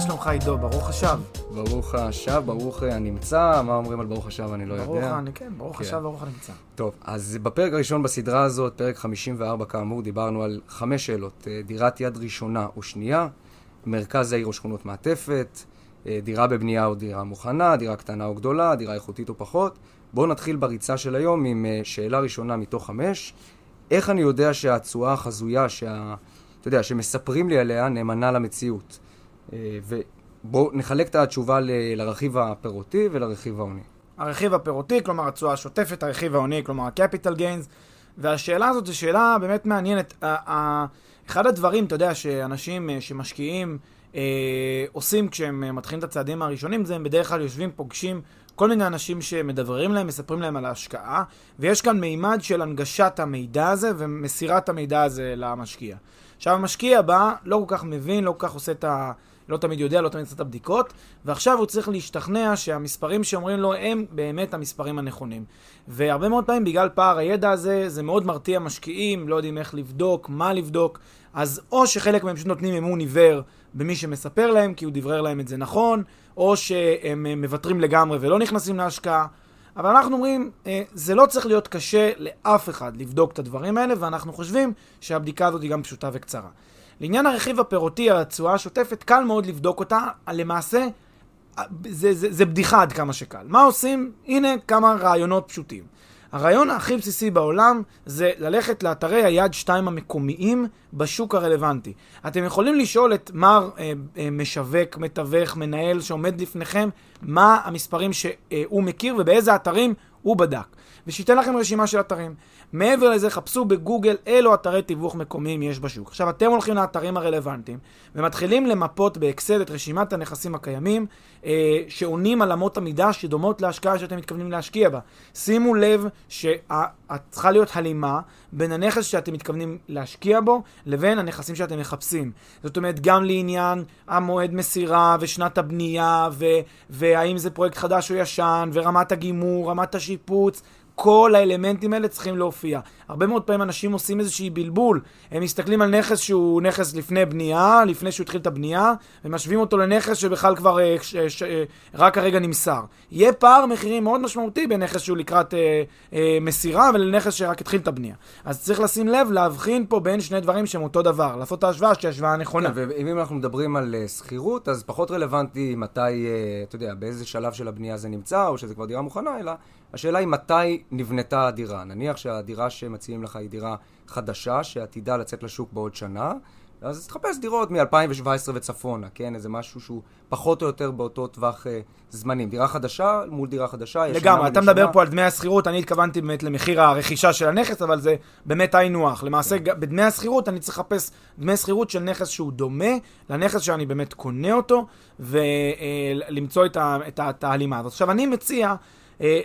מה שלומך עידו? ברוך השב. ברוך השב, ברוך הנמצא, מה אומרים על ברוך השב אני לא ברוך, יודע. אני, כן, ברוך כן. השב, ברוך הנמצא. טוב, אז בפרק הראשון בסדרה הזאת, פרק 54 כאמור, דיברנו על חמש שאלות. אה, דירת יד ראשונה או שנייה, מרכז העיר או שכונות מעטפת, אה, דירה בבנייה או דירה מוכנה, דירה קטנה או גדולה, דירה איכותית או פחות. בואו נתחיל בריצה של היום עם אה, שאלה ראשונה מתוך חמש. איך אני יודע שהתשואה החזויה, שה... אתה יודע, שמספרים לי עליה, נאמנה למציאות? אה, ובואו נחלק את התשובה ל- לרכיב הפירותי ולרכיב ההוני. הרכיב הפירותי, כלומר התשואה השוטפת, הרכיב ההוני, כלומר ה-capital gains, והשאלה הזאת זו שאלה באמת מעניינת. אחד הדברים, אתה יודע, שאנשים אה, שמשקיעים אה, עושים כשהם מתחילים את הצעדים הראשונים, זה הם בדרך כלל יושבים, פוגשים כל מיני אנשים שמדבררים להם, מספרים להם על ההשקעה, ויש כאן מימד של הנגשת המידע הזה ומסירת המידע הזה למשקיע. עכשיו המשקיע בא, לא כל כך מבין, לא כל כך עושה את ה... לא תמיד יודע, לא תמיד עושה את הבדיקות, ועכשיו הוא צריך להשתכנע שהמספרים שאומרים לו הם באמת המספרים הנכונים. והרבה מאוד פעמים בגלל פער הידע הזה, זה מאוד מרתיע משקיעים, לא יודעים איך לבדוק, מה לבדוק, אז או שחלק מהם פשוט נותנים אמון עיוור במי שמספר להם, כי הוא דברר להם את זה נכון, או שהם אה, מוותרים לגמרי ולא נכנסים להשקעה. אבל אנחנו אומרים, אה, זה לא צריך להיות קשה לאף אחד לבדוק את הדברים האלה, ואנחנו חושבים שהבדיקה הזאת היא גם פשוטה וקצרה. לעניין הרכיב הפירותי, התשואה השוטפת, קל מאוד לבדוק אותה, למעשה, זה, זה, זה בדיחה עד כמה שקל. מה עושים? הנה כמה רעיונות פשוטים. הרעיון הכי בסיסי בעולם זה ללכת לאתרי היד 2 המקומיים בשוק הרלוונטי. אתם יכולים לשאול את מר אה, אה, משווק, מתווך, מנהל שעומד לפניכם, מה המספרים שהוא מכיר ובאיזה אתרים הוא בדק. ושייתן לכם רשימה של אתרים. מעבר לזה, חפשו בגוגל אילו אתרי תיווך מקומיים יש בשוק. עכשיו, אתם הולכים לאתרים הרלוונטיים ומתחילים למפות באקסל את רשימת הנכסים הקיימים אה, שעונים על אמות המידה שדומות להשקעה שאתם מתכוונים להשקיע בה. שימו לב שצריכה להיות הלימה בין הנכס שאתם מתכוונים להשקיע בו לבין הנכסים שאתם מחפשים. זאת אומרת, גם לעניין המועד מסירה ושנת הבנייה ו- והאם זה פרויקט חדש או ישן ורמת הגימור, רמת השיפוץ. כל האלמנטים האלה צריכים להופיע. הרבה מאוד פעמים אנשים עושים איזושהי בלבול. הם מסתכלים על נכס שהוא נכס לפני בנייה, לפני שהוא התחיל את הבנייה, ומשווים אותו לנכס שבכלל כבר אה, ש, ש, אה, רק הרגע נמסר. יהיה פער מחירים מאוד משמעותי בין נכס שהוא לקראת אה, אה, מסירה ולנכס שרק התחיל את הבנייה. אז צריך לשים לב, להבחין פה בין שני דברים שהם אותו דבר, לעשות את ההשוואה שהיא השוואה נכונה. כן, ואם אנחנו מדברים על אה, שכירות, אז פחות רלוונטי מתי, אה, אתה יודע, באיזה שלב של הבנייה זה נמצא, או שזה כבר דירה מוכנה, אלא השאלה היא מתי נבנתה הדירה. נניח שהדירה שמציעים לך היא דירה חדשה, שעתידה לצאת לשוק בעוד שנה, אז תחפש דירות מ-2017 וצפונה, כן? איזה משהו שהוא פחות או יותר באותו טווח אה, זמנים. דירה חדשה מול דירה חדשה, ישנה לגמרי, אתה. מדבר פה על דמי השכירות, אני התכוונתי באמת למחיר הרכישה של הנכס, אבל זה באמת היינו הך. למעשה, כן. בדמי השכירות אני צריך לחפש דמי שכירות של נכס שהוא דומה לנכס שאני באמת קונה אותו, ולמצוא את, ה- את, ההלימה הזאת. עכשיו, אני מציע אה,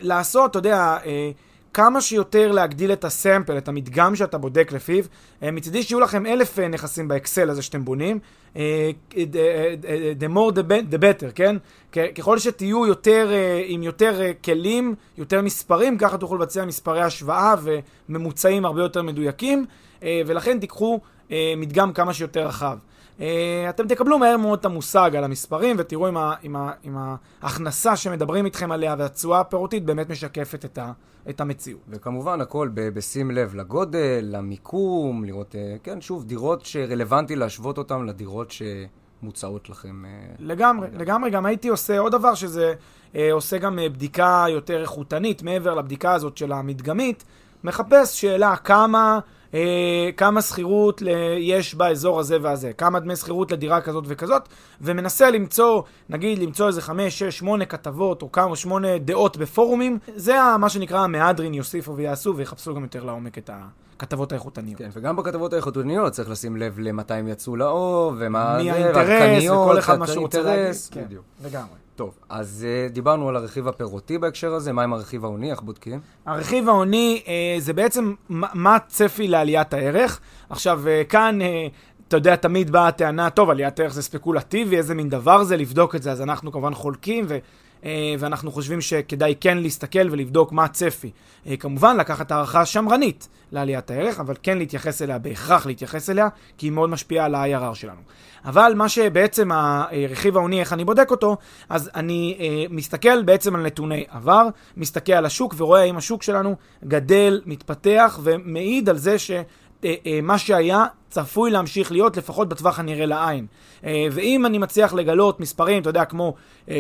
לעשות, אתה יודע, אה, כמה שיותר להגדיל את הסמפל, את המדגם שאתה בודק לפיו. אה, מצידי שיהיו לכם אלף אה, נכסים באקסל הזה שאתם בונים. אה, the, more the, be- the better, כן? ככל שתהיו יותר, אה, עם יותר אה, כלים, יותר מספרים, ככה תוכלו לבצע מספרי השוואה וממוצעים הרבה יותר מדויקים, אה, ולכן תיקחו אה, מדגם כמה שיותר רחב. אה, אתם תקבלו מהר מאוד את המושג על המספרים ותראו אם, ה, אם, ה, אם ההכנסה שמדברים איתכם עליה והתשואה הפירותית באמת משקפת את, ה, את המציאות. וכמובן הכל ב- בשים לב לגודל, למיקום, לראות, אה, כן, שוב, דירות שרלוונטי להשוות אותן לדירות שמוצעות לכם. אה, לגמרי, לגמרי. לגמרי. גם הייתי עושה עוד דבר שזה אה, עושה גם בדיקה יותר איכותנית מעבר לבדיקה הזאת של המדגמית. מחפש שאלה כמה אה, כמה שכירות יש באזור הזה והזה, כמה דמי שכירות לדירה כזאת וכזאת, ומנסה למצוא, נגיד, למצוא איזה חמש, שש, שמונה כתבות, או כמה, שמונה דעות בפורומים, זה מה שנקרא המהדרין יוסיפו ויעשו, ויחפשו גם יותר לעומק את הכתבות האיכותניות. כן, וגם בכתבות האיכותניות צריך לשים לב למתי הם יצאו לאור, ומה מי האינטרס, וכל אחד מה שהוא רוצה להגיד. כן, לגמרי. טוב, אז uh, דיברנו על הרכיב הפירותי בהקשר הזה, מה עם הרכיב ההוני, איך בודקים? הרכיב ההוני uh, זה בעצם מה הצפי לעליית הערך. עכשיו, uh, כאן... Uh, אתה יודע, תמיד באה הטענה, טוב, עליית ערך זה ספקולטיבי, איזה מין דבר זה לבדוק את זה, אז אנחנו כמובן חולקים, ו, ואנחנו חושבים שכדאי כן להסתכל ולבדוק מה הצפי. כמובן, לקחת הערכה שמרנית לעליית הערך, אבל כן להתייחס אליה, בהכרח להתייחס אליה, כי היא מאוד משפיעה על ה-IRR שלנו. אבל מה שבעצם הרכיב ההוני, איך אני בודק אותו, אז אני אה, מסתכל בעצם על נתוני עבר, מסתכל על השוק ורואה האם השוק שלנו גדל, מתפתח ומעיד על זה ש... אה, אה, מה שהיה צפוי להמשיך להיות לפחות בטווח הנראה לעין. אה, ואם אני מצליח לגלות מספרים, אתה יודע, כמו 8-10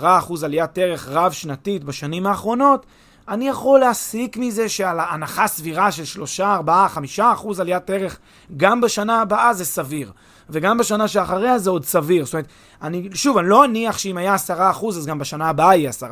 אחוז עליית ערך רב-שנתית בשנים האחרונות, אני יכול להסיק מזה שעל הנחה סבירה של 3, 4, 5 אחוז עליית ערך גם בשנה הבאה זה סביר. וגם בשנה שאחריה זה עוד סביר. זאת אומרת, אני, שוב, אני לא אניח שאם היה 10% אז גם בשנה הבאה יהיה 10%.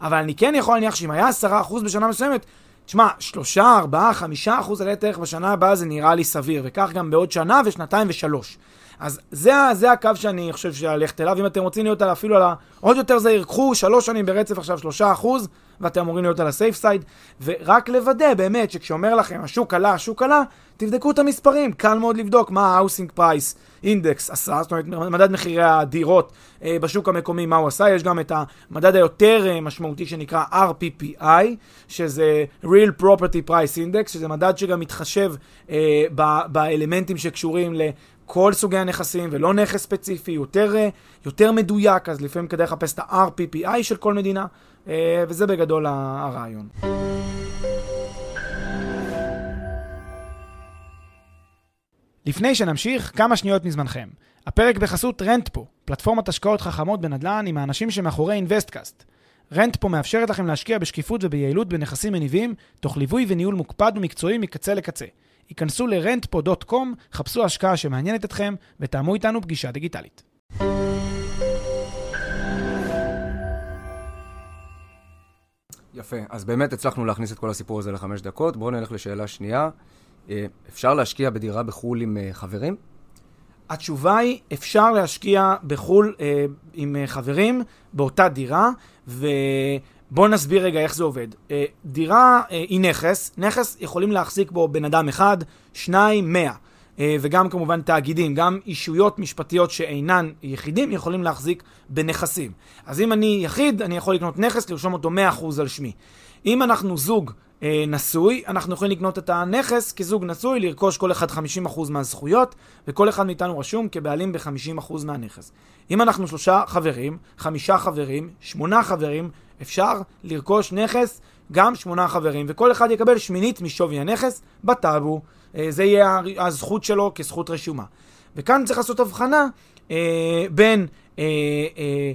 אבל אני כן יכול להניח שאם היה 10% בשנה מסוימת, תשמע, 3, 4, 5 אחוז עלי ערך בשנה הבאה זה נראה לי סביר, וכך גם בעוד שנה ושנתיים ושלוש. אז זה, זה הקו שאני חושב שללכת אליו. אם אתם רוצים להיות אפילו על ה... עוד יותר זהיר, קחו שלוש שנים ברצף עכשיו שלושה אחוז, ואתם אמורים להיות על הסייף סייד, ורק לוודא באמת שכשאומר לכם השוק עלה, השוק עלה, תבדקו את המספרים, קל מאוד לבדוק מה ה-housing price index עשה, זאת אומרת מדד מחירי הדירות אה, בשוק המקומי, מה הוא עשה, יש גם את המדד היותר אה, משמעותי שנקרא RPPI, שזה real property price index, שזה מדד שגם מתחשב אה, באלמנטים שקשורים ל... כל סוגי הנכסים ולא נכס ספציפי, יותר, אה, יותר מדויק, אז לפעמים כדאי לחפש את ה-RPPI של כל מדינה, אה, וזה בגדול הרעיון. לפני שנמשיך, כמה שניות מזמנכם. הפרק בחסות Rentpo, פלטפורמת השקעות חכמות בנדל"ן עם האנשים שמאחורי Investcast. Rentpo מאפשרת לכם להשקיע בשקיפות וביעילות בנכסים מניבים, תוך ליווי וניהול מוקפד ומקצועי מקצה לקצה. היכנסו ל-rentpo.com, חפשו השקעה שמעניינת אתכם ותאמו איתנו פגישה דיגיטלית. יפה, אז באמת הצלחנו להכניס את כל הסיפור הזה לחמש דקות. בואו נלך לשאלה שנייה. אה, אפשר להשקיע בדירה בחו"ל עם אה, חברים? התשובה היא, אפשר להשקיע בחו"ל אה, עם אה, חברים באותה דירה, ובואו נסביר רגע איך זה עובד. אה, דירה אה, היא נכס, נכס יכולים להחזיק בו בן אדם אחד, שניים, מאה. אה, וגם כמובן תאגידים, גם אישויות משפטיות שאינן יחידים יכולים להחזיק בנכסים. אז אם אני יחיד, אני יכול לקנות נכס, לרשום אותו 100% על שמי. אם אנחנו זוג אה, נשוי, אנחנו יכולים לקנות את הנכס כזוג נשוי, לרכוש כל אחד 50% מהזכויות, וכל אחד מאיתנו רשום כבעלים ב-50% מהנכס. אם אנחנו שלושה חברים, חמישה חברים, שמונה חברים, אפשר לרכוש נכס גם שמונה חברים, וכל אחד יקבל שמינית משווי הנכס בטאבו. אה, זה יהיה הזכות שלו כזכות רשומה. וכאן צריך לעשות הבחנה אה, בין אה, אה,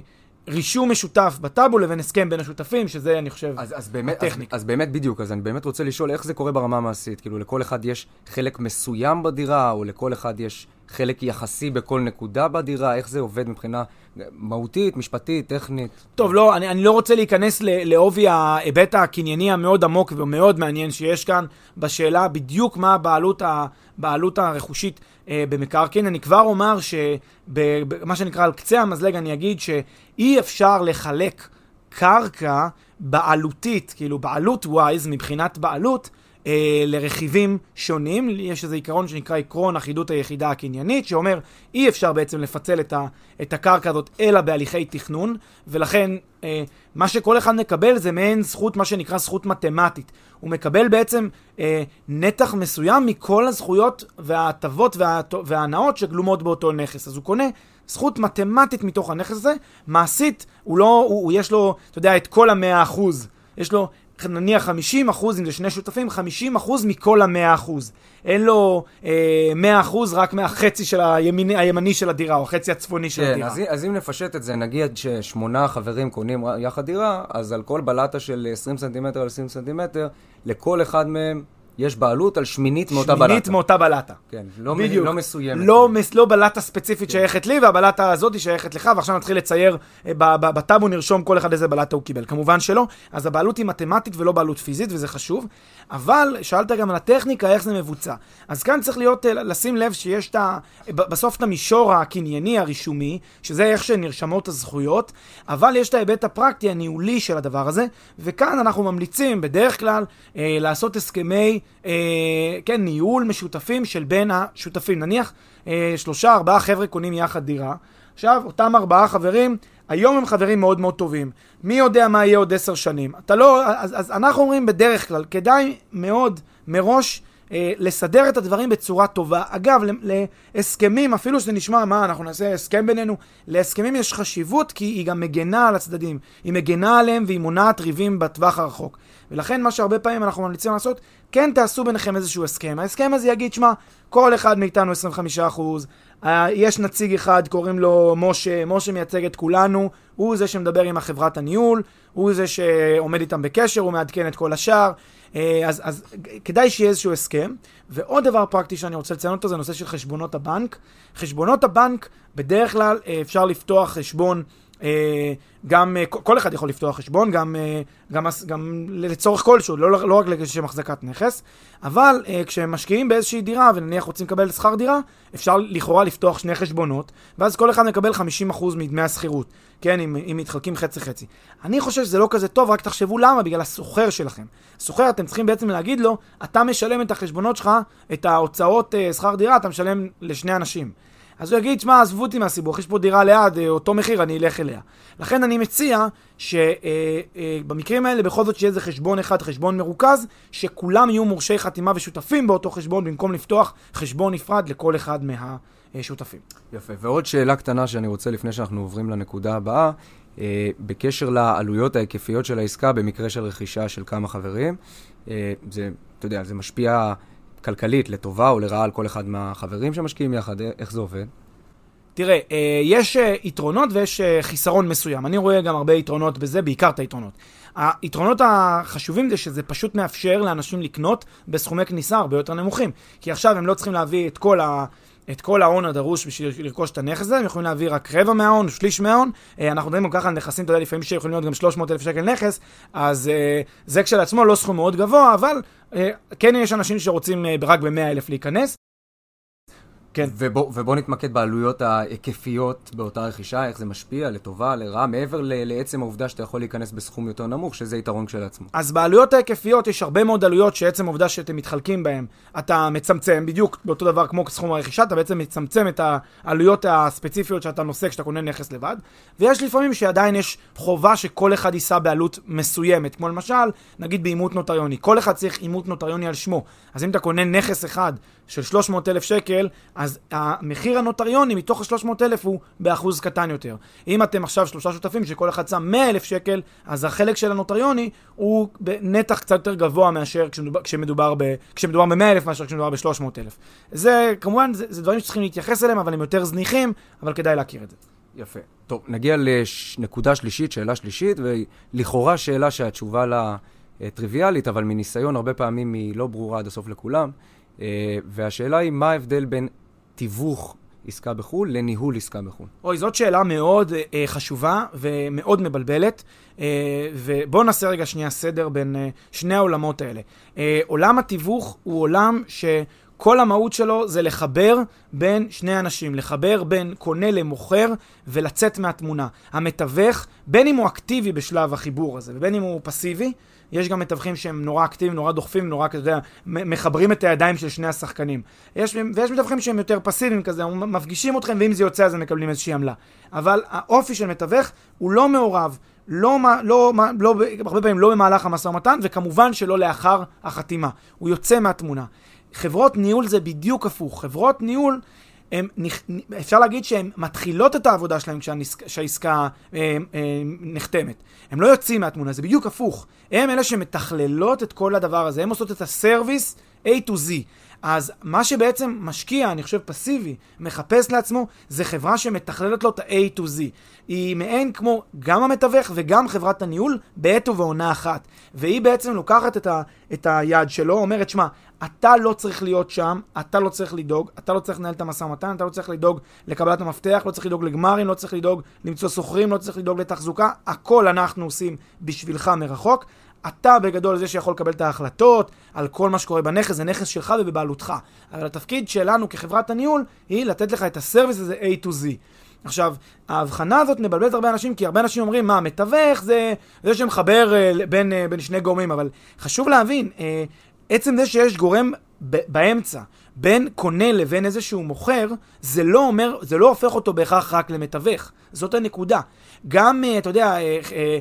רישום משותף בטאבו לבין הסכם בין השותפים, שזה, אני חושב, אז, אז באמת, הטכניקה. אז, אז באמת בדיוק, אז אני באמת רוצה לשאול איך זה קורה ברמה המעשית. כאילו, לכל אחד יש חלק מסוים בדירה, או לכל אחד יש חלק יחסי בכל נקודה בדירה, איך זה עובד מבחינה מהותית, משפטית, טכנית? טוב, לא, אני, אני לא רוצה להיכנס לעובי ההיבט הקנייני המאוד עמוק ומאוד מעניין שיש כאן, בשאלה בדיוק מה הבעלות, הבעלות הרכושית אה, במקרקעין. אני כבר אומר שמה שנקרא על קצה המזלג, אני אגיד שאי אפשר לחלק קרקע בעלותית, כאילו בעלות ווייז, מבחינת בעלות, אה, לרכיבים שונים. יש איזה עיקרון שנקרא עקרון אחידות היחידה הקניינית, שאומר אי אפשר בעצם לפצל את, ה, את הקרקע הזאת אלא בהליכי תכנון, ולכן אה, מה שכל אחד מקבל זה מעין זכות, מה שנקרא זכות מתמטית. הוא מקבל בעצם אה, נתח מסוים מכל הזכויות וההטבות וה, וההנאות שגלומות באותו נכס. אז הוא קונה זכות מתמטית מתוך הנכס הזה, מעשית, הוא לא, הוא, הוא יש לו, אתה יודע, את כל המאה אחוז. יש לו נניח 50 אחוז, אם זה שני שותפים, 50 אחוז מכל המאה אחוז. אין לו אה, 100 אחוז רק מהחצי של הימני, הימני של הדירה, או החצי הצפוני של כן, הדירה. אז, אז אם נפשט את זה, נגיד ששמונה חברים קונים יחד דירה, אז על כל בלטה של 20 סנטימטר על 20 סנטימטר, לכל אחד מהם יש בעלות על שמינית מאותה בלטה. שמינית מאותה בלטה. כן, לא, בדיוק. לא מסוימת. לא, מס- לא בלטה ספציפית שייכת לי, והבלטה הזאת היא שייכת לך, ועכשיו נתחיל לצייר, אה, בטאבו נרשום כל אחד איזה בלטה הוא קיבל. כמובן שלא, אז הבעלות היא מתמטית ולא בעלות פיזית, וזה חשוב. אבל שאלת גם על הטכניקה, איך זה מבוצע. אז כאן צריך להיות, אה, לשים לב שיש את ה... בסוף את המישור הקנייני הרישומי, שזה איך שנרשמות הזכויות, אבל יש את ההיבט הפרקטי, הניהולי של הדבר הזה, וכאן אנחנו ממליצים בדרך כלל אה, לעשות הסכמי, אה, כן, ניהול משותפים של בין השותפים. נניח אה, שלושה, ארבעה חבר'ה קונים יחד דירה. עכשיו, אותם ארבעה חברים, היום הם חברים מאוד מאוד טובים. מי יודע מה יהיה עוד עשר שנים? אתה לא... אז, אז אנחנו אומרים בדרך כלל, כדאי מאוד מראש אה, לסדר את הדברים בצורה טובה. אגב, להסכמים, אפילו שזה נשמע, מה, אנחנו נעשה הסכם בינינו, להסכמים יש חשיבות כי היא גם מגנה על הצדדים. היא מגנה עליהם והיא מונעת ריבים בטווח הרחוק. ולכן מה שהרבה פעמים אנחנו ממליצים לעשות, כן תעשו ביניכם איזשהו הסכם. ההסכם הזה יגיד, שמע, כל אחד מאיתנו 25%, אה, יש נציג אחד, קוראים לו משה, משה מייצג את כולנו, הוא זה שמדבר עם החברת הניהול, הוא זה שעומד איתם בקשר, הוא מעדכן את כל השאר. אה, אז, אז כדאי שיהיה איזשהו הסכם. ועוד דבר פרקטי שאני רוצה לציין אותו זה נושא של חשבונות הבנק. חשבונות הבנק, בדרך כלל אה, אפשר לפתוח חשבון, אה, גם, אה, כל אחד יכול לפתוח חשבון, גם, אה, גם, גם לצורך כלשהו, לא, לא רק לשם החזקת נכס, אבל אה, כשמשקיעים באיזושהי דירה ונניח רוצים לקבל שכר דירה, אפשר לכאורה לפתוח שני חשבונות, ואז כל אחד מקבל 50% מדמי השכירות, כן, אם, אם מתחלקים חצי-חצי. אני חושב שזה לא כזה טוב, רק תחשבו למה, בגלל הסוחר שלכם. סוחר, אתם צריכים בעצם להגיד לו, אתה משלם את החשבונות שלך, את ההוצאות אה, שכר דירה, אתה משלם לשני אנשים. אז הוא יגיד, שמע, עזבו אותי מהסיבוך, יש פה דירה ליד, אה, אותו מחיר, אני אלך אליה. לכן אני מציע שבמקרים האלה בכל זאת שיהיה איזה חשבון אחד, חשבון מרוכז, שכולם יהיו מורשי חתימה ושותפים באותו חשבון, במקום לפתוח חשבון נפרד לכל אחד מהשותפים. יפה. ועוד שאלה קטנה שאני רוצה לפני שאנחנו עוברים לנקודה הבאה, אה, בקשר לעלויות ההיקפיות של העסקה במקרה של רכישה של כמה חברים. אה, זה, אתה יודע, זה משפיע כלכלית לטובה או לרעה על כל אחד מהחברים שמשקיעים יחד, אה, איך זה עובד? תראה, אה, יש אה, יתרונות ויש חיסרון מסוים. אני רואה גם הרבה יתרונות בזה, בעיקר את היתרונות. היתרונות החשובים זה שזה פשוט מאפשר לאנשים לקנות בסכומי כניסה הרבה יותר נמוכים. כי עכשיו הם לא צריכים להביא את כל ה... את כל ההון הדרוש בשביל לרכוש את הנכס הזה, הם יכולים להביא רק רבע מההון, שליש מההון. אה, אנחנו מדברים גם ככה על נכסים, אתה יודע, לפעמים שיכולים להיות גם 300 אלף שקל נכס, אז אה, זה כשלעצמו לא סכום מאוד גבוה, אבל אה, כן יש אנשים שרוצים רק ב-100 אלף להיכנס. כן. ובוא, ובוא נתמקד בעלויות ההיקפיות באותה רכישה, איך זה משפיע, לטובה, לרעה, מעבר ל- לעצם העובדה שאתה יכול להיכנס בסכום יותר נמוך, שזה יתרון כשלעצמו. אז בעלויות ההיקפיות יש הרבה מאוד עלויות שעצם העובדה שאתם מתחלקים בהן, אתה מצמצם, בדיוק באותו דבר כמו סכום הרכישה, אתה בעצם מצמצם את העלויות הספציפיות שאתה נושא כשאתה קונה נכס לבד, ויש לפעמים שעדיין יש חובה שכל אחד יישא בעלות מסוימת, כמו למשל, נגיד באימות נוטריוני, כל אחד צריך אימות נוטריוני על שמו, אז אם אתה קונה נכס אחד של 300 אלף שקל, אז המחיר הנוטריוני מתוך ה-300 אלף הוא באחוז קטן יותר. אם אתם עכשיו שלושה שותפים שכל אחד שם 100 אלף שקל, אז החלק של הנוטריוני הוא בנתח קצת יותר גבוה מאשר כשמדובר, כשמדובר, ב, כשמדובר ב-100 אלף מאשר כשמדובר ב-300 אלף. זה, כמובן, זה, זה דברים שצריכים להתייחס אליהם, אבל הם יותר זניחים, אבל כדאי להכיר את זה. יפה. טוב, נגיע לנקודה שלישית, שאלה שלישית, ולכאורה שאלה שהתשובה לה אה, טריוויאלית, אבל מניסיון הרבה פעמים היא לא ברורה עד הסוף לכולם. אה, והשאלה היא, מה ההבדל בין תיווך עסקה בחו"ל לניהול עסקה בחו"ל? אוי, זאת שאלה מאוד אה, חשובה ומאוד מבלבלת, אה, ובואו נעשה רגע שנייה סדר בין אה, שני העולמות האלה. אה, עולם התיווך הוא עולם ש... כל המהות שלו זה לחבר בין שני אנשים, לחבר בין קונה למוכר ולצאת מהתמונה. המתווך, בין אם הוא אקטיבי בשלב החיבור הזה ובין אם הוא פסיבי, יש גם מתווכים שהם נורא אקטיביים, נורא דוחפים, נורא, אתה יודע, מחברים את הידיים של שני השחקנים. יש, ויש מתווכים שהם יותר פסיביים כזה, מפגישים אתכם, ואם זה יוצא אז הם מקבלים איזושהי עמלה. אבל האופי של מתווך הוא לא מעורב. לא, לא, לא, הרבה פעמים לא במהלך המשא ומתן, וכמובן שלא לאחר החתימה. הוא יוצא מהתמונה. חברות ניהול זה בדיוק הפוך. חברות ניהול, הם, אפשר להגיד שהן מתחילות את העבודה שלהן כשהעסקה אה, אה, נחתמת. הם לא יוצאים מהתמונה, זה בדיוק הפוך. הם אלה שמתכללות את כל הדבר הזה, הם עושות את הסרוויס A to Z. אז מה שבעצם משקיע, אני חושב פסיבי, מחפש לעצמו, זה חברה שמתכללת לו את ה-A to Z. היא מעין כמו גם המתווך וגם חברת הניהול בעת ובעונה אחת. והיא בעצם לוקחת את, ה, את היד שלו, אומרת, שמע, אתה לא צריך להיות שם, אתה לא צריך לדאוג, אתה לא צריך לנהל את המשא ומתן, אתה לא צריך לדאוג לקבלת המפתח, לא צריך לדאוג לגמרים, לא צריך לדאוג למצוא שוכרים, לא צריך לדאוג לתחזוקה, הכל אנחנו עושים בשבילך מרחוק. אתה בגדול זה שיכול לקבל את ההחלטות על כל מה שקורה בנכס, זה נכס שלך ובבעלותך. אבל התפקיד שלנו כחברת הניהול היא לתת לך את הסרוויס הזה A to Z. עכשיו, ההבחנה הזאת מבלבלת הרבה אנשים, כי הרבה אנשים אומרים, מה, מתווך זה זה שמחבר uh, בין, uh, בין שני גורמים, אבל חשוב להבין, uh, עצם זה שיש גורם באמצע בין קונה לבין איזשהו מוכר, זה לא אומר, זה לא הופך אותו בהכרח רק למתווך. זאת הנקודה. גם, אה, אתה יודע, אה, אה,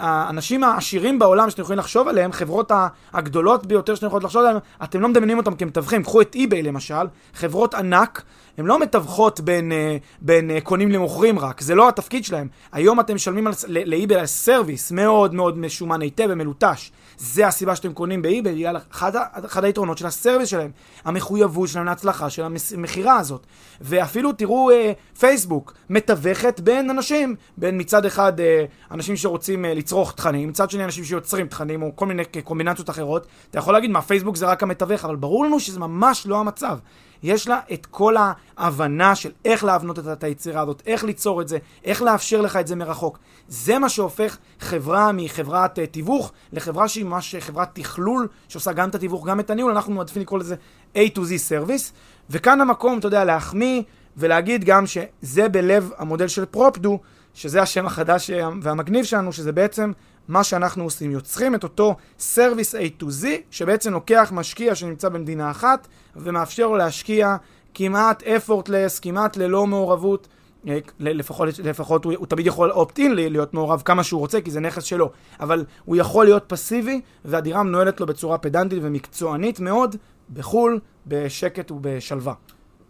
האנשים העשירים בעולם שאתם יכולים לחשוב עליהם, חברות הגדולות ביותר שאתם יכולים לחשוב עליהם, אתם לא מדמיינים אותם כמתווכים. קחו את eBay למשל, חברות ענק, הן לא מתווכות בין, בין קונים למוכרים רק, זה לא התפקיד שלהם. היום אתם משלמים ל eBay על service מאוד מאוד משומן היטב ומלוטש. זה הסיבה שאתם קונים ב eBay, בגלל אחד, אחד היתרונות של ה service שלהם, המחויבות שלהם להצלחה של המכירה הזאת. ואפילו תראו אה, פייסבוק, מתווכת בין אנשים, בין מצד אחד אה, אנשים שרוצים אה, לצרוך תכנים, מצד שני אנשים שיוצרים תכנים או כל מיני קומבינציות אחרות. אתה יכול להגיד מה, פייסבוק זה רק המתווך, אבל ברור לנו שזה ממש לא המצב. יש לה את כל ההבנה של איך להבנות את היצירה הזאת, איך ליצור את זה, איך לאפשר לך את זה מרחוק. זה מה שהופך חברה מחברת uh, תיווך לחברה שהיא ממש חברת תכלול, שעושה גם את התיווך, גם את הניהול, אנחנו מעדיפים לקרוא לזה A to Z Service. וכאן המקום, אתה יודע, להחמיא ולהגיד גם שזה בלב המודל של פרופדו, שזה השם החדש והמגניב שלנו, שזה בעצם מה שאנחנו עושים. יוצרים את אותו סרוויס A to Z, שבעצם לוקח משקיע שנמצא במדינה אחת, ומאפשר לו להשקיע כמעט effortless, כמעט ללא מעורבות. אה, לפחות, לפחות הוא, הוא תמיד יכול אופט-אין להיות מעורב כמה שהוא רוצה, כי זה נכס שלו. אבל הוא יכול להיות פסיבי, והדירה מנוהלת לו בצורה פדנטית ומקצוענית מאוד, בחו"ל, בשקט ובשלווה.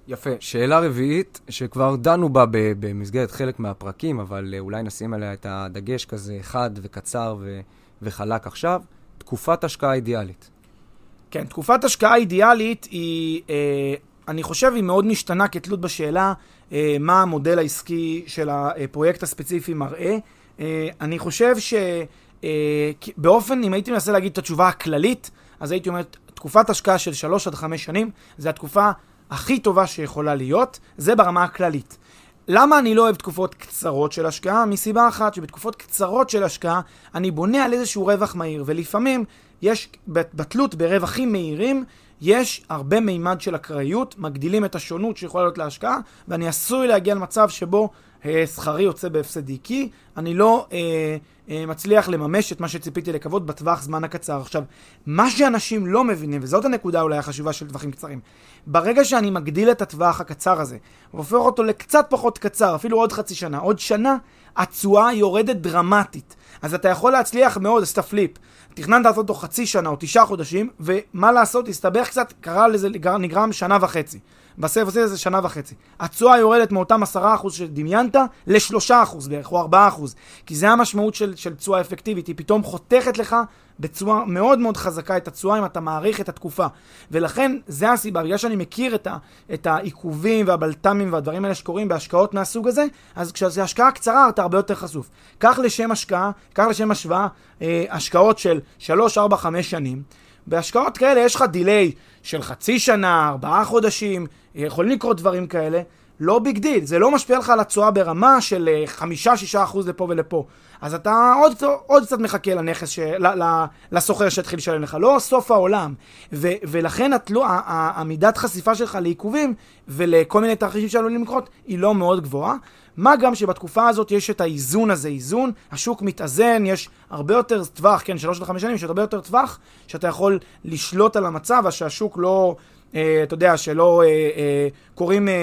יפה. שאלה רביעית, שכבר דנו בה במסגרת חלק מהפרקים, אבל אה, אולי נשים עליה את הדגש כזה חד וקצר ו- וחלק עכשיו, תקופת השקעה אידיאלית. כן, תקופת השקעה אידיאלית היא, אה, אני חושב, היא מאוד משתנה כתלות בשאלה אה, מה המודל העסקי של הפרויקט הספציפי מראה. אה, אני חושב שבאופן, אה, אם הייתי מנסה להגיד את התשובה הכללית, אז הייתי אומר, תקופת השקעה של 3 עד 5 שנים, זה התקופה הכי טובה שיכולה להיות, זה ברמה הכללית. למה אני לא אוהב תקופות קצרות של השקעה? מסיבה אחת, שבתקופות קצרות של השקעה אני בונה על איזשהו רווח מהיר, ולפעמים יש, בתלות ברווחים מהירים, יש הרבה מימד של אקראיות, מגדילים את השונות שיכולה להיות להשקעה, ואני עשוי להגיע למצב שבו אה, שכרי יוצא בהפסדי, כי אני לא אה, מצליח לממש את מה שציפיתי לקוות בטווח זמן הקצר. עכשיו, מה שאנשים לא מבינים, וזאת הנקודה אולי החשובה של טווחים קצרים, ברגע שאני מגדיל את הטווח הקצר הזה, והופך אותו לקצת פחות קצר, אפילו עוד חצי שנה, עוד שנה, התשואה יורדת דרמטית. אז אתה יכול להצליח מאוד, אז תפליפ. תכננת לעשות אותו חצי שנה או תשעה חודשים, ומה לעשות, הסתבך קצת, קרה לזה, נגרם שנה וחצי. בסרט עושה זה שנה וחצי. התשואה יורדת מאותם עשרה אחוז שדמיינת לשלושה אחוז בערך, או ארבעה אחוז. כי זה המשמעות של, של תשואה אפקטיבית, היא פתאום חותכת לך בצורה מאוד מאוד חזקה את התשואה אם אתה מעריך את התקופה. ולכן, זה הסיבה, בגלל שאני מכיר את, ה, את העיכובים והבלת"מים והדברים האלה שקורים בהשקעות מהסוג הזה, אז כשזה השקעה קצרה אתה הרבה יותר חשוף. קח לשם השקעה, קח לשם השוואה, אה, השקעות של 3, 4, 5 שנים. בהשקעות כאלה יש לך delay של חצי שנה, ארבעה חודשים, יכולים לקרות דברים כאלה. לא big deal, זה לא משפיע לך על התשואה ברמה של אה, חמישה-שישה אחוז לפה ולפה. אז אתה עוד, עוד קצת מחכה לנכס, ש... לסוחר שיתחיל לשלם לך, לא סוף העולם. ו, ולכן התלו, המידת חשיפה שלך לעיכובים ולכל מיני תרחישים שעלולים לקרות היא לא מאוד גבוהה. מה גם שבתקופה הזאת יש את האיזון הזה, איזון, השוק מתאזן, יש הרבה יותר טווח, כן, שלוש עד חמש שנים, יש הרבה יותר טווח, שאתה יכול לשלוט על המצב, אז שהשוק לא, אה, אתה יודע, שלא אה, אה, קורים אה,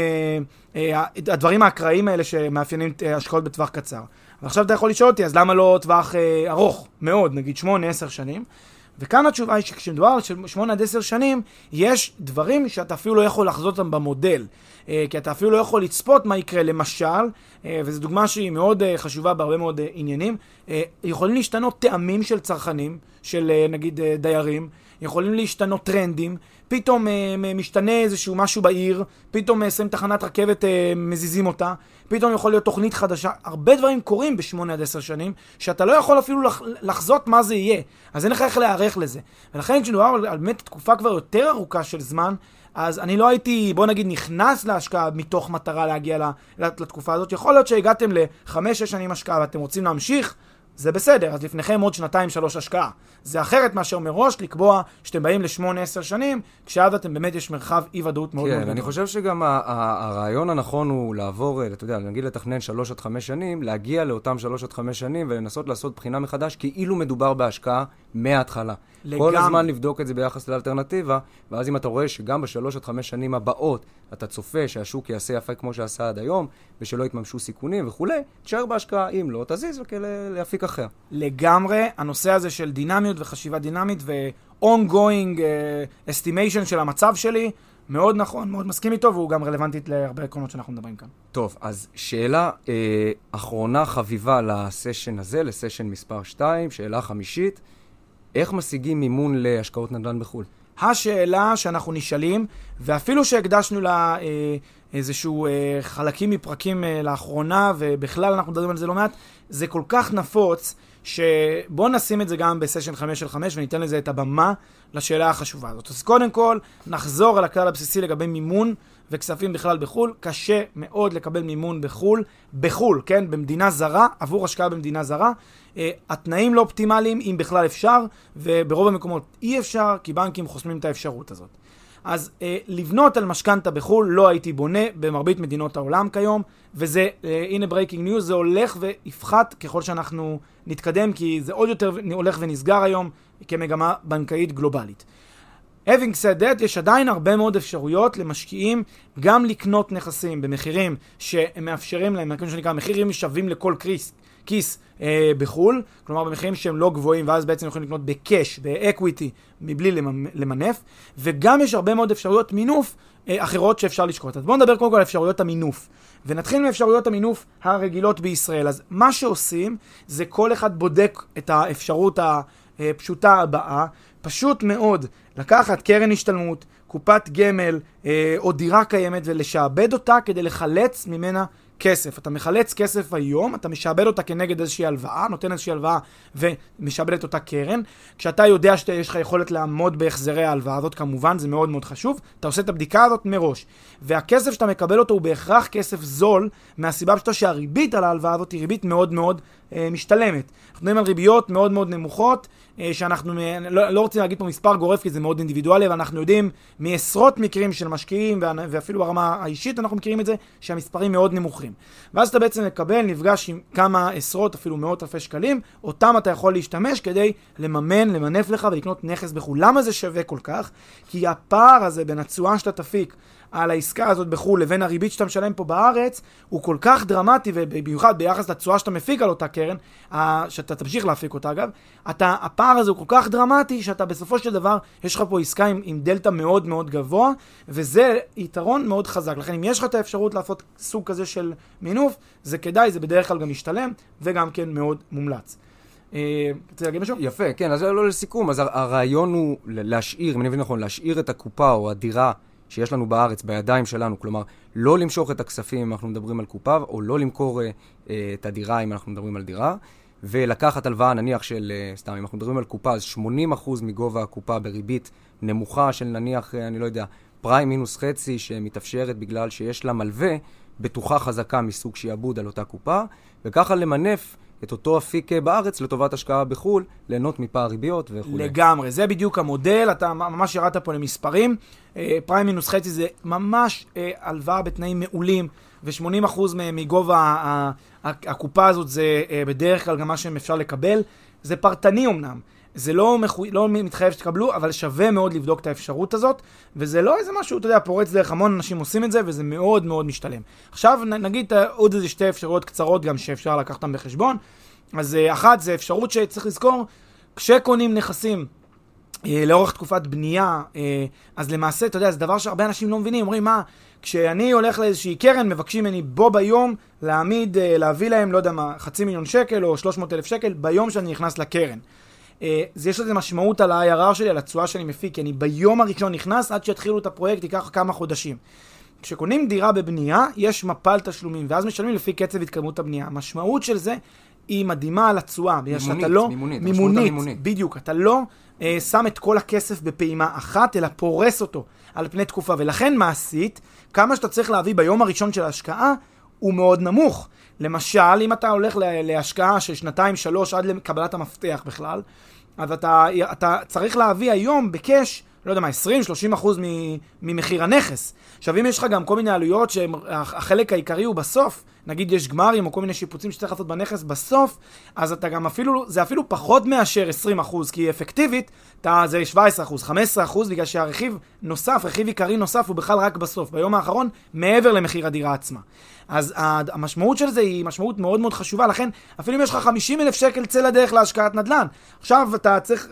אה, הדברים האקראיים האלה שמאפיינים אה, השקעות בטווח קצר. ועכשיו אתה יכול לשאול אותי, אז למה לא טווח אה, ארוך מאוד, נגיד שמונה, עשר שנים? וכאן התשובה היא שכשמדובר על 8 עד 10 שנים, יש דברים שאתה אפילו לא יכול לחזות אותם במודל. אה, כי אתה אפילו לא יכול לצפות מה יקרה. למשל, אה, וזו דוגמה שהיא מאוד אה, חשובה בהרבה מאוד עניינים, יכולים להשתנות טעמים של צרכנים, של נגיד דיירים, יכולים להשתנות טרנדים, פתאום משתנה איזשהו משהו בעיר, פתאום שמים תחנת רכבת, מזיזים אותה, פתאום יכול להיות תוכנית חדשה. הרבה דברים קורים בשמונה עד עשר שנים, שאתה לא יכול אפילו לח, לחזות מה זה יהיה. אז אין לך איך להיערך לזה. ולכן כשמדובר על, באמת תקופה כבר יותר ארוכה של זמן, אז אני לא הייתי, בוא נגיד, נכנס להשקעה מתוך מטרה להגיע לתקופה הזאת. יכול להיות שהגעתם לחמש-שש שנים השקעה ואתם רוצים להמשיך, זה בסדר, אז לפניכם עוד שנתיים-שלוש השקעה. זה אחרת מאשר מראש לקבוע שאתם באים לשמונה-עשר שנים, כשאז אתם באמת יש מרחב אי-ודאות מאוד כן, מאוד גדול. כן, אני חושב שגם הרעיון הנכון הוא לעבור, אתה יודע, נגיד לתכנן שלוש עד חמש שנים, להגיע לאותם שלוש עד חמש שנים ולנסות לעשות בחינה מחדש, כאילו מדובר בהשקעה מההתחלה. לגמרי. כל הזמן לבדוק את זה ביחס לאלטרנטיבה, ואז אם אתה רואה שגם בשלוש עד חמש שנים הבאות אתה צופה שהשוק יעשה יפה כמו שעשה עד היום, ושלא יתממשו סיכונים וכולי, תשאר בהשקעה. אם לא, תזיז לאפיק אחר. לגמרי, הנושא הזה של דינמיות וחשיבה דינמית ו-ongoing uh, estimation של המצב שלי, מאוד נכון, מאוד מסכים איתו, והוא גם רלוונטית להרבה עקרונות שאנחנו מדברים כאן. טוב, אז שאלה אה, אחרונה חביבה לסשן הזה, לסשן מספר 2, שאלה חמישית. איך משיגים מימון להשקעות נדל"ן בחו"ל? השאלה שאנחנו נשאלים, ואפילו שהקדשנו לה אה, איזשהו אה, חלקים מפרקים אה, לאחרונה, ובכלל אנחנו מדברים על זה לא מעט, זה כל כך נפוץ, שבואו נשים את זה גם בסשן 5 של 5 וניתן לזה את הבמה לשאלה החשובה הזאת. אז קודם כל, נחזור על הכלל הבסיסי לגבי מימון וכספים בכלל בחו"ל. קשה מאוד לקבל מימון בחו"ל, בחו"ל, כן? במדינה זרה, עבור השקעה במדינה זרה. Uh, התנאים לא אופטימליים, אם בכלל אפשר, וברוב המקומות אי אפשר, כי בנקים חוסמים את האפשרות הזאת. אז אה, לבנות על משכנתה בחו"ל לא הייתי בונה במרבית מדינות העולם כיום, וזה, אה, הנה breaking news, זה הולך ויפחת ככל שאנחנו נתקדם, כי זה עוד יותר הולך ונסגר היום כמגמה בנקאית גלובלית. Having said that, יש עדיין הרבה מאוד אפשרויות למשקיעים גם לקנות נכסים במחירים שמאפשרים להם, מה שנקרא, מחירים שווים לכל כיס, כיס אה, בחו"ל, כלומר במחירים שהם לא גבוהים, ואז בעצם יכולים לקנות בקאש, באקוויטי, מבלי למנף, וגם יש הרבה מאוד אפשרויות מינוף אה, אחרות שאפשר לשקוט. אז בואו נדבר קודם כל על אפשרויות המינוף. ונתחיל מאפשרויות המינוף הרגילות בישראל. אז מה שעושים, זה כל אחד בודק את האפשרות הפשוטה הבאה, פשוט מאוד לקחת קרן השתלמות, קופת גמל אה, או דירה קיימת ולשעבד אותה כדי לחלץ ממנה כסף. אתה מחלץ כסף היום, אתה משעבד אותה כנגד איזושהי הלוואה, נותן איזושהי הלוואה ומשעבד את אותה קרן. כשאתה יודע שיש לך יכולת לעמוד בהחזרי ההלוואה הזאת, כמובן, זה מאוד מאוד חשוב, אתה עושה את הבדיקה הזאת מראש. והכסף שאתה מקבל אותו הוא בהכרח כסף זול, מהסיבה פשוטה שהריבית על ההלוואה הזאת היא ריבית מאוד מאוד אה, משתלמת. אנחנו מדברים על ריביות מאוד מאוד נמוכות, אה, שאנחנו לא, לא רוצים להגיד פה מספר גורף כי זה מאוד אינדיבידואלי, אבל אנחנו יודעים מעשרות מקרים של משקיעים, ואפילו ברמה האישית אנחנו מכירים את זה, שהמספרים מאוד נמוכים. ואז אתה בעצם מקבל, נפגש עם כמה עשרות, אפילו מאות אלפי שקלים, אותם אתה יכול להשתמש כדי לממן, למנף לך ולקנות נכס בחו"ל. למה זה שווה כל כך? כי הפער הזה בין התשואה שאתה תפיק על העסקה הזאת בחו"ל לבין הריבית שאתה משלם פה בארץ, הוא כל כך דרמטי, ובמיוחד ביחס לתשואה שאתה מפיק על אותה קרן, שאתה תמשיך להפיק אותה אגב, אתה, הפער הזה הוא כל כך דרמטי, שאתה בסופו של דבר, יש לך פה עסקה עם, עם דלתא מאוד מאוד גבוה, וזה יתרון מאוד חזק. לכן אם יש לך את האפשרות לעשות סוג כזה של מינוף, זה כדאי, זה בדרך כלל גם משתלם, וגם כן מאוד מומלץ. אה, רוצה להגיד משהו? יפה, כן, אז לא לסיכום, אז הרעיון הוא להשאיר, אם אני מבין נכון, להשאיר את הקופה או הדירה שיש לנו בארץ בידיים שלנו, כלומר, לא למשוך את הכספים אם אנחנו מדברים על קופה, או לא למכור אה, אה, את הדירה אם אנחנו מדברים על דירה, ולקחת הלוואה נניח של, אה, סתם, אם אנחנו מדברים על קופה, אז 80% מגובה הקופה בריבית נמוכה של נניח, אה, אני לא יודע, פריים מינוס חצי שמתאפשרת בגלל שיש לה מלווה, בטוחה חזקה מסוג שיעבוד על אותה קופה, וככה למנף את אותו אפיק אה, בארץ לטובת השקעה בחו"ל, ליהנות מפער ריביות וכו'. לגמרי, זה בדיוק המודל, אתה ממש ירדת פה למספרים. אה, פריים מינוס חצי זה ממש אה, הלוואה בתנאים מעולים, ו-80% מגובה הקופה הזאת זה בדרך כלל גם מה שאפשר לקבל. זה פרטני אמנם. זה לא, מחו... לא מתחייב שתקבלו, אבל שווה מאוד לבדוק את האפשרות הזאת, וזה לא איזה משהו, אתה יודע, פורץ דרך, המון אנשים עושים את זה, וזה מאוד מאוד משתלם. עכשיו נגיד עוד איזה שתי אפשרויות קצרות גם שאפשר לקחת אותן בחשבון. אז אה, אחת זה אפשרות שצריך לזכור, כשקונים נכסים אה, לאורך תקופת בנייה, אה, אז למעשה, אתה יודע, זה דבר שהרבה אנשים לא מבינים, אומרים, מה, כשאני הולך לאיזושהי קרן, מבקשים ממני בו ביום להעמיד, להביא להם, לא יודע מה, חצי מיליון שקל או 300 אלף שקל ביום שאני נכנס לקרן. אה, זה יש לזה משמעות על ה-IRR שלי, על התשואה שאני מפיק, כי אני ביום הראשון נכנס, עד שיתחילו את הפרויקט ייקח כמה חודשים. כשקונים דירה בבנייה, יש מפל תשלומים, ואז משלמים לפי קצב התקדמות הבנייה. המשמעות של זה היא מדהימה על התשואה, בגלל שאתה לא... מימונית, מימונית, המימונית. בדיוק. אתה לא אה, שם את כל הכסף בפעימה אחת, אלא פורס אותו על פני תקופה. ולכן מעשית, כמה שאתה צריך להביא ביום הראשון של ההשקעה, הוא מאוד נמוך. למשל, אם אתה הולך לה- להשקעה של שנתיים, שלוש, עד לקבלת המפתח בכלל, אז אתה, אתה צריך להביא היום בקאש, לא יודע מה, 20-30 אחוז ממחיר הנכס. עכשיו, אם יש לך גם כל מיני עלויות שהחלק העיקרי הוא בסוף, נגיד יש גמרים או כל מיני שיפוצים שצריך לעשות בנכס בסוף, אז אתה גם אפילו, זה אפילו פחות מאשר 20 אחוז, כי אפקטיבית, אתה, זה 17 אחוז, 15 אחוז, בגלל שהרכיב נוסף, רכיב עיקרי נוסף, הוא בכלל רק בסוף, ביום האחרון, מעבר למחיר הדירה עצמה. אז המשמעות של זה היא משמעות מאוד מאוד חשובה, לכן אפילו אם יש לך 50 אלף שקל צא לדרך להשקעת נדל"ן, עכשיו אתה צריך,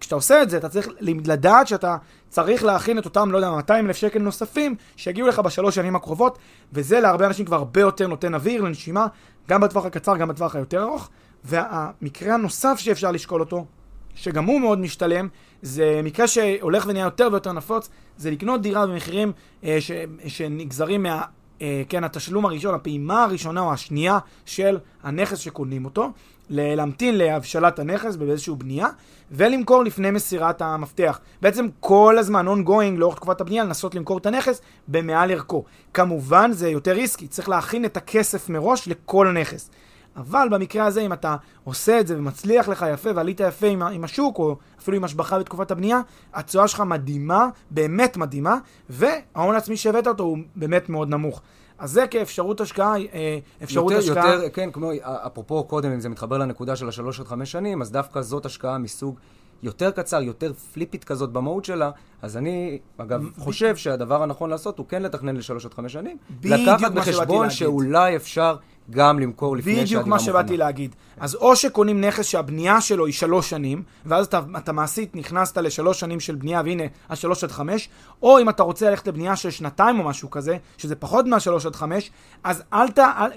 כשאתה עושה את זה, אתה צריך לדעת שאתה צריך להכין את אותם, לא יודע, 200 אלף שקל נוספים, שיגיעו לך בשלוש שנים הקרובות, וזה להרבה אנשים כבר הרבה יותר נותן אוויר לנשימה, גם בטווח הקצר, גם בטווח היותר ארוך. והמקרה הנוסף שאפשר לשקול אותו, שגם הוא מאוד משתלם, זה מקרה שהולך ונהיה יותר ויותר נפוץ, זה לקנות דירה במחירים אה, ש, שנגזרים מה... אה, כן, התשלום הראשון, הפעימה הראשונה או השנייה של הנכס שקונים אותו, להמתין להבשלת הנכס באיזושהי בנייה, ולמכור לפני מסירת המפתח. בעצם כל הזמן ongoing לאורך תקופת הבנייה, לנסות למכור את הנכס במעל ערכו. כמובן זה יותר ריסקי, צריך להכין את הכסף מראש לכל נכס. אבל במקרה הזה, אם אתה עושה את זה ומצליח לך יפה ועלית יפה עם, עם השוק, או אפילו עם השבחה בתקופת הבנייה, התשואה שלך מדהימה, באמת מדהימה, וההון העצמי שהבאת אותו הוא באמת מאוד נמוך. אז זה כאפשרות השקעה, אה, אפשרות יותר, השקעה... יותר, כן, כמו, אפרופו קודם, אם זה מתחבר לנקודה של השלוש עד חמש שנים, אז דווקא זאת השקעה מסוג יותר קצר, יותר פליפית כזאת במהות שלה, אז אני, אגב, חושב שהדבר הנכון לעשות הוא כן לתכנן לשלוש עד חמש שנים. בדיוק לקחת מה שבאתי בחשבון להגיד. שאולי אפשר גם למכור לפני שהדירה בדיוק מה מוכנה. שבאתי להגיד. אז או שקונים נכס שהבנייה שלו היא שלוש שנים, ואז אתה, אתה מעשית נכנסת לשלוש שנים של בנייה, והנה, השלוש עד חמש, או אם אתה רוצה ללכת לבנייה של שנתיים או משהו כזה, שזה פחות מהשלוש עד חמש, אז אל ת... אל,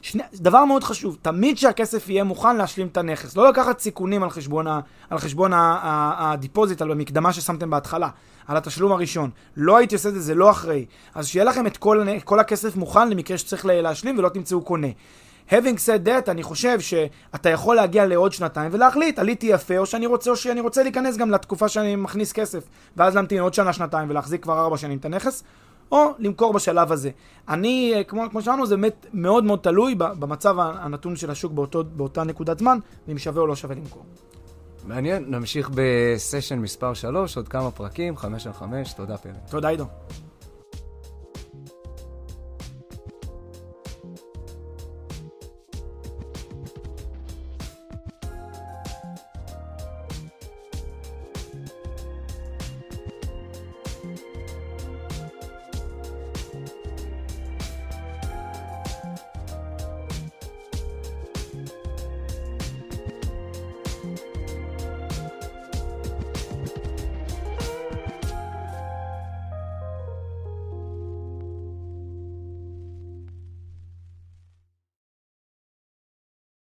שני, דבר מאוד חשוב, תמיד שהכסף יהיה מוכן להשלים את הנכס. לא לקחת סיכונים על חשבון, ה, על חשבון הדיפוזיט, על המקדמה ששמתם בהתחלה. על התשלום הראשון. לא הייתי עושה את זה, זה לא אחראי. אז שיהיה לכם את כל, הנ- כל הכסף מוכן למקרה שצריך להשלים ולא תמצאו קונה. having said that, אני חושב שאתה יכול להגיע לעוד שנתיים ולהחליט, עליתי יפה, או שאני רוצה, או שאני רוצה להיכנס גם לתקופה שאני מכניס כסף, ואז להמתין עוד שנה, שנתיים ולהחזיק כבר ארבע שנים את הנכס, או למכור בשלב הזה. אני, אה, כמו, כמו שאמרנו, זה באמת מאוד מאוד תלוי במצב הנתון של השוק באותו, באותה נקודת זמן, ואם שווה או לא שווה למכור. מעניין, נמשיך בסשן מספר 3, עוד כמה פרקים, 5 על 5, תודה פרק. תודה, עידו.